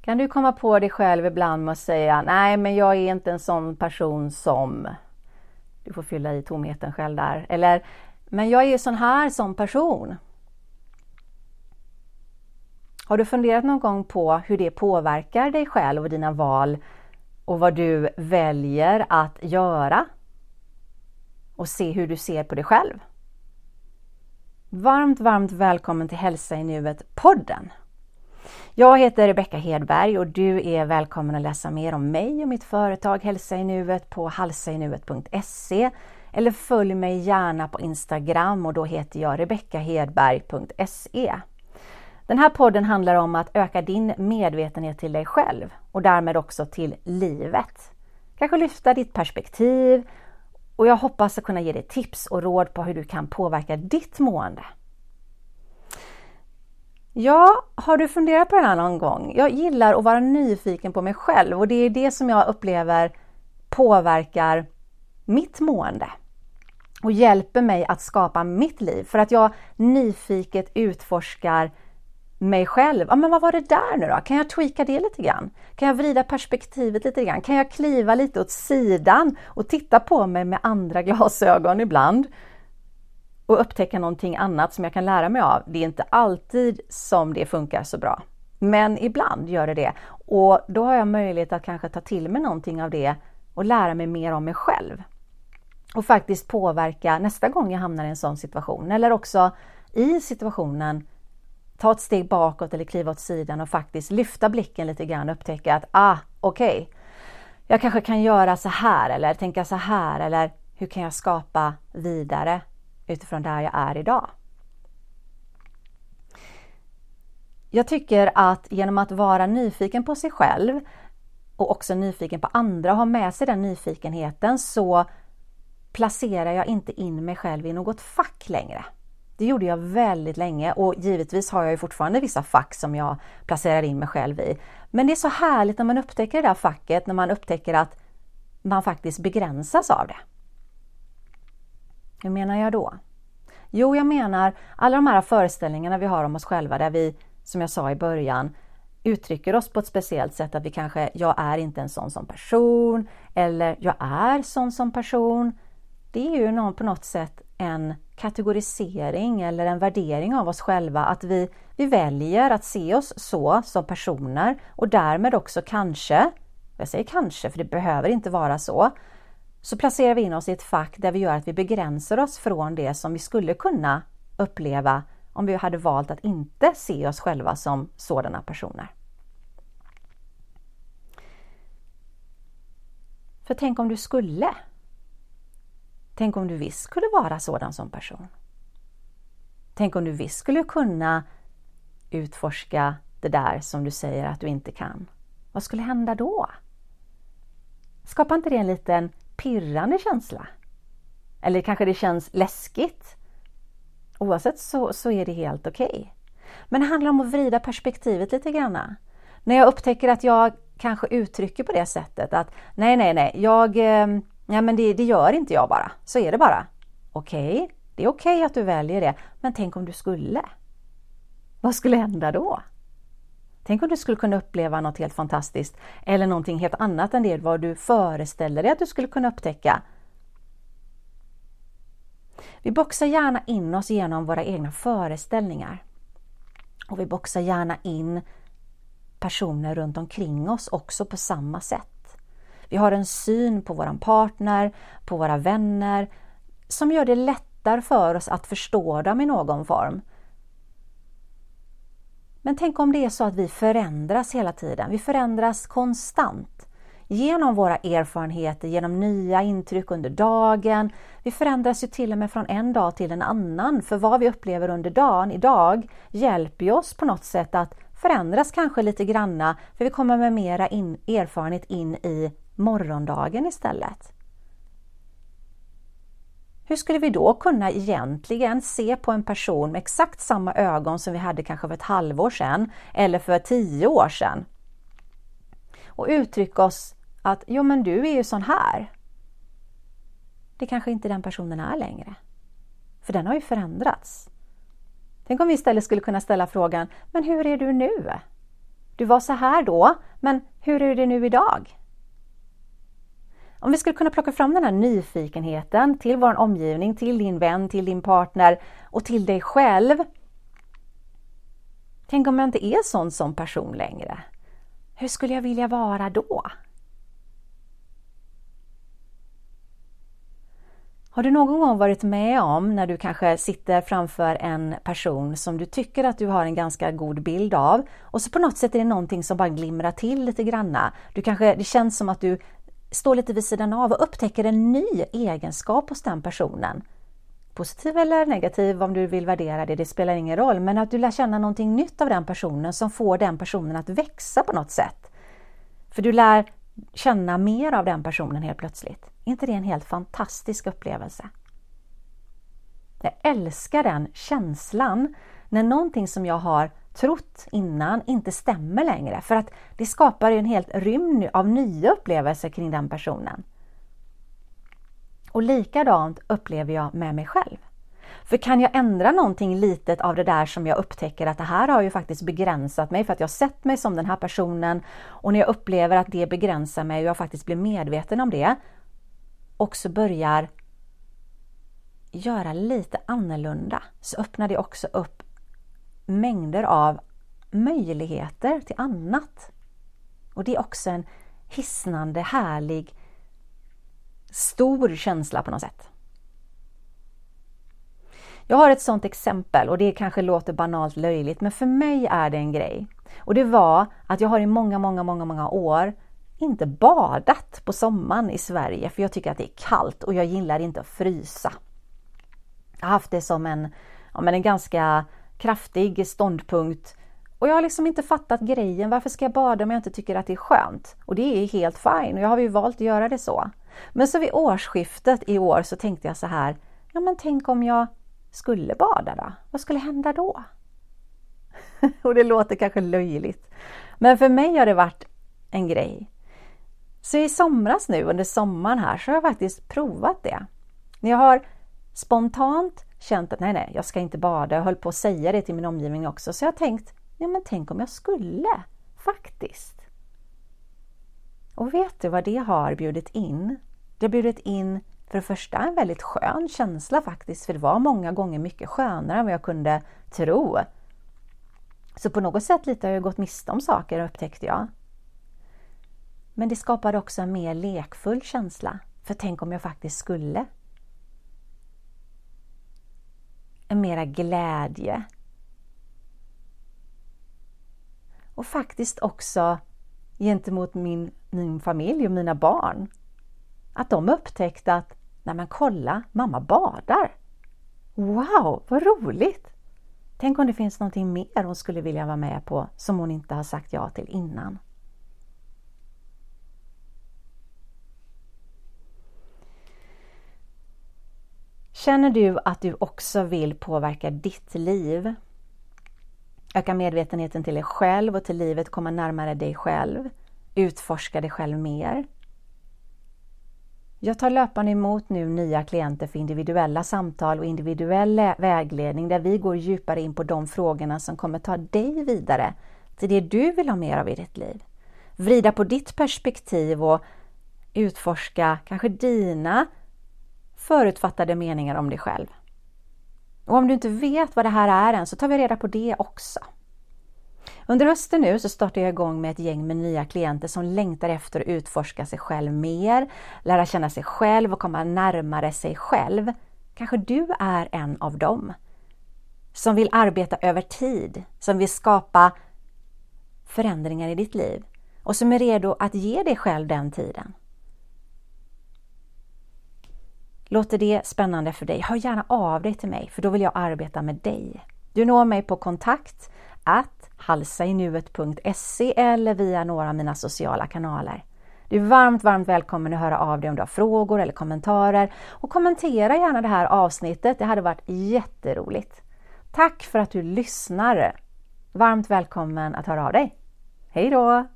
Kan du komma på dig själv ibland med att säga nej men jag är inte en sån person som Du får fylla i tomheten själv där. Eller men jag är sån här som person. Har du funderat någon gång på hur det påverkar dig själv och dina val och vad du väljer att göra? Och se hur du ser på dig själv. Varmt, varmt välkommen till Hälsa i nuet-podden! Jag heter Rebecka Hedberg och du är välkommen att läsa mer om mig och mitt företag Hälsa i nuet på halsainuet.se eller följ mig gärna på Instagram och då heter jag rebeckahedberg.se. Den här podden handlar om att öka din medvetenhet till dig själv och därmed också till livet. Kanske lyfta ditt perspektiv och jag hoppas att kunna ge dig tips och råd på hur du kan påverka ditt mående. Ja, har du funderat på det här någon gång? Jag gillar att vara nyfiken på mig själv och det är det som jag upplever påverkar mitt mående och hjälper mig att skapa mitt liv för att jag nyfiket utforskar mig själv. Ja, men vad var det där nu då? Kan jag tweaka det lite grann? Kan jag vrida perspektivet lite grann? Kan jag kliva lite åt sidan och titta på mig med andra glasögon ibland? Och upptäcka någonting annat som jag kan lära mig av. Det är inte alltid som det funkar så bra. Men ibland gör det det. Och då har jag möjlighet att kanske ta till mig någonting av det och lära mig mer om mig själv. Och faktiskt påverka nästa gång jag hamnar i en sån situation. Eller också i situationen ta ett steg bakåt eller kliva åt sidan och faktiskt lyfta blicken lite grann och upptäcka att ah, okej, okay, jag kanske kan göra så här eller tänka så här eller hur kan jag skapa vidare utifrån där jag är idag? Jag tycker att genom att vara nyfiken på sig själv och också nyfiken på andra och ha med sig den nyfikenheten så placerar jag inte in mig själv i något fack längre. Det gjorde jag väldigt länge och givetvis har jag ju fortfarande vissa fack som jag placerar in mig själv i. Men det är så härligt när man upptäcker det där facket, när man upptäcker att man faktiskt begränsas av det. Hur menar jag då? Jo, jag menar alla de här föreställningarna vi har om oss själva där vi, som jag sa i början, uttrycker oss på ett speciellt sätt att vi kanske, jag är inte en sån som person eller jag är sån som person. Det är ju någon, på något sätt en kategorisering eller en värdering av oss själva, att vi, vi väljer att se oss så som personer och därmed också kanske, jag säger kanske för det behöver inte vara så, så placerar vi in oss i ett fack där vi gör att vi begränsar oss från det som vi skulle kunna uppleva om vi hade valt att inte se oss själva som sådana personer. För tänk om du skulle Tänk om du visst skulle vara sådan som person? Tänk om du visst skulle kunna utforska det där som du säger att du inte kan? Vad skulle hända då? Skapar inte det en liten pirrande känsla? Eller kanske det känns läskigt? Oavsett så, så är det helt okej. Okay. Men det handlar om att vrida perspektivet lite grann. När jag upptäcker att jag kanske uttrycker på det sättet att nej, nej, nej, jag, ehm, Ja, men det, det gör inte jag bara. Så är det bara. Okej, okay, det är okej okay att du väljer det. Men tänk om du skulle? Vad skulle hända då? Tänk om du skulle kunna uppleva något helt fantastiskt eller någonting helt annat än det vad du föreställer dig att du skulle kunna upptäcka. Vi boxar gärna in oss genom våra egna föreställningar. Och vi boxar gärna in personer runt omkring oss också på samma sätt. Vi har en syn på våran partner, på våra vänner som gör det lättare för oss att förstå dem i någon form. Men tänk om det är så att vi förändras hela tiden. Vi förändras konstant genom våra erfarenheter, genom nya intryck under dagen. Vi förändras ju till och med från en dag till en annan, för vad vi upplever under dagen idag hjälper oss på något sätt att förändras kanske lite granna, för vi kommer med mera in, erfarenhet in i morgondagen istället. Hur skulle vi då kunna egentligen se på en person med exakt samma ögon som vi hade kanske för ett halvår sedan eller för tio år sedan? Och uttrycka oss att jo men du är ju sån här. Det kanske inte den personen är längre. För den har ju förändrats. Tänk om vi istället skulle kunna ställa frågan, men hur är du nu? du var så här då, men hur är det nu idag? Om vi skulle kunna plocka fram den här nyfikenheten till vår omgivning, till din vän, till din partner och till dig själv. Tänk om jag inte är sån som person längre? Hur skulle jag vilja vara då? Har du någon gång varit med om när du kanske sitter framför en person som du tycker att du har en ganska god bild av och så på något sätt är det någonting som bara glimrar till lite granna. Du kanske, det känns som att du står lite vid sidan av och upptäcker en ny egenskap hos den personen. Positiv eller negativ om du vill värdera det, det spelar ingen roll, men att du lär känna någonting nytt av den personen som får den personen att växa på något sätt. För du lär känna mer av den personen helt plötsligt. Är inte det en helt fantastisk upplevelse? Jag älskar den känslan när någonting som jag har trott innan inte stämmer längre för att det skapar en helt rymd av nya upplevelser kring den personen. Och likadant upplever jag med mig själv. För kan jag ändra någonting litet av det där som jag upptäcker att det här har ju faktiskt begränsat mig för att jag sett mig som den här personen och när jag upplever att det begränsar mig och jag faktiskt blir medveten om det också börjar göra lite annorlunda så öppnar det också upp mängder av möjligheter till annat. Och det är också en hisnande, härlig, stor känsla på något sätt. Jag har ett sådant exempel och det kanske låter banalt löjligt men för mig är det en grej. Och det var att jag har i många, många, många, många år inte badat på sommaren i Sverige för jag tycker att det är kallt och jag gillar inte att frysa. Jag har haft det som en, ja, men en ganska kraftig ståndpunkt och jag har liksom inte fattat grejen. Varför ska jag bada om jag inte tycker att det är skönt? Och det är helt fine och jag har ju valt att göra det så. Men så vid årsskiftet i år så tänkte jag så här, ja men tänk om jag skulle bada då? Vad skulle hända då? och det låter kanske löjligt. Men för mig har det varit en grej. Så i somras nu under sommaren här så har jag faktiskt provat det. Jag har spontant känt att nej, nej, jag ska inte bada. Jag höll på att säga det till min omgivning också. Så jag har tänkt, ja men tänk om jag skulle faktiskt. Och vet du vad det har bjudit in? Det har bjudit in för det första en väldigt skön känsla faktiskt, för det var många gånger mycket skönare än vad jag kunde tro. Så på något sätt lite har jag gått miste om saker upptäckte jag. Men det skapade också en mer lekfull känsla, för tänk om jag faktiskt skulle. En mera glädje. Och faktiskt också gentemot min, min familj och mina barn. Att de upptäckte att Nej men kolla, mamma badar! Wow, vad roligt! Tänk om det finns någonting mer hon skulle vilja vara med på som hon inte har sagt ja till innan. Känner du att du också vill påverka ditt liv? Öka medvetenheten till dig själv och till livet, komma närmare dig själv, utforska dig själv mer. Jag tar löpande emot nu nya klienter för individuella samtal och individuell vägledning där vi går djupare in på de frågorna som kommer ta dig vidare till det du vill ha mer av i ditt liv. Vrida på ditt perspektiv och utforska kanske dina förutfattade meningar om dig själv. Och om du inte vet vad det här är än så tar vi reda på det också. Under hösten nu så startar jag igång med ett gäng med nya klienter som längtar efter att utforska sig själv mer, lära känna sig själv och komma närmare sig själv. Kanske du är en av dem. Som vill arbeta över tid, som vill skapa förändringar i ditt liv och som är redo att ge dig själv den tiden. Låter det spännande för dig? Hör gärna av dig till mig för då vill jag arbeta med dig. Du når mig på kontakt att halsainuet.se eller via några av mina sociala kanaler. Du är varmt, varmt välkommen att höra av dig om du har frågor eller kommentarer och kommentera gärna det här avsnittet. Det hade varit jätteroligt. Tack för att du lyssnar! Varmt välkommen att höra av dig. Hej då!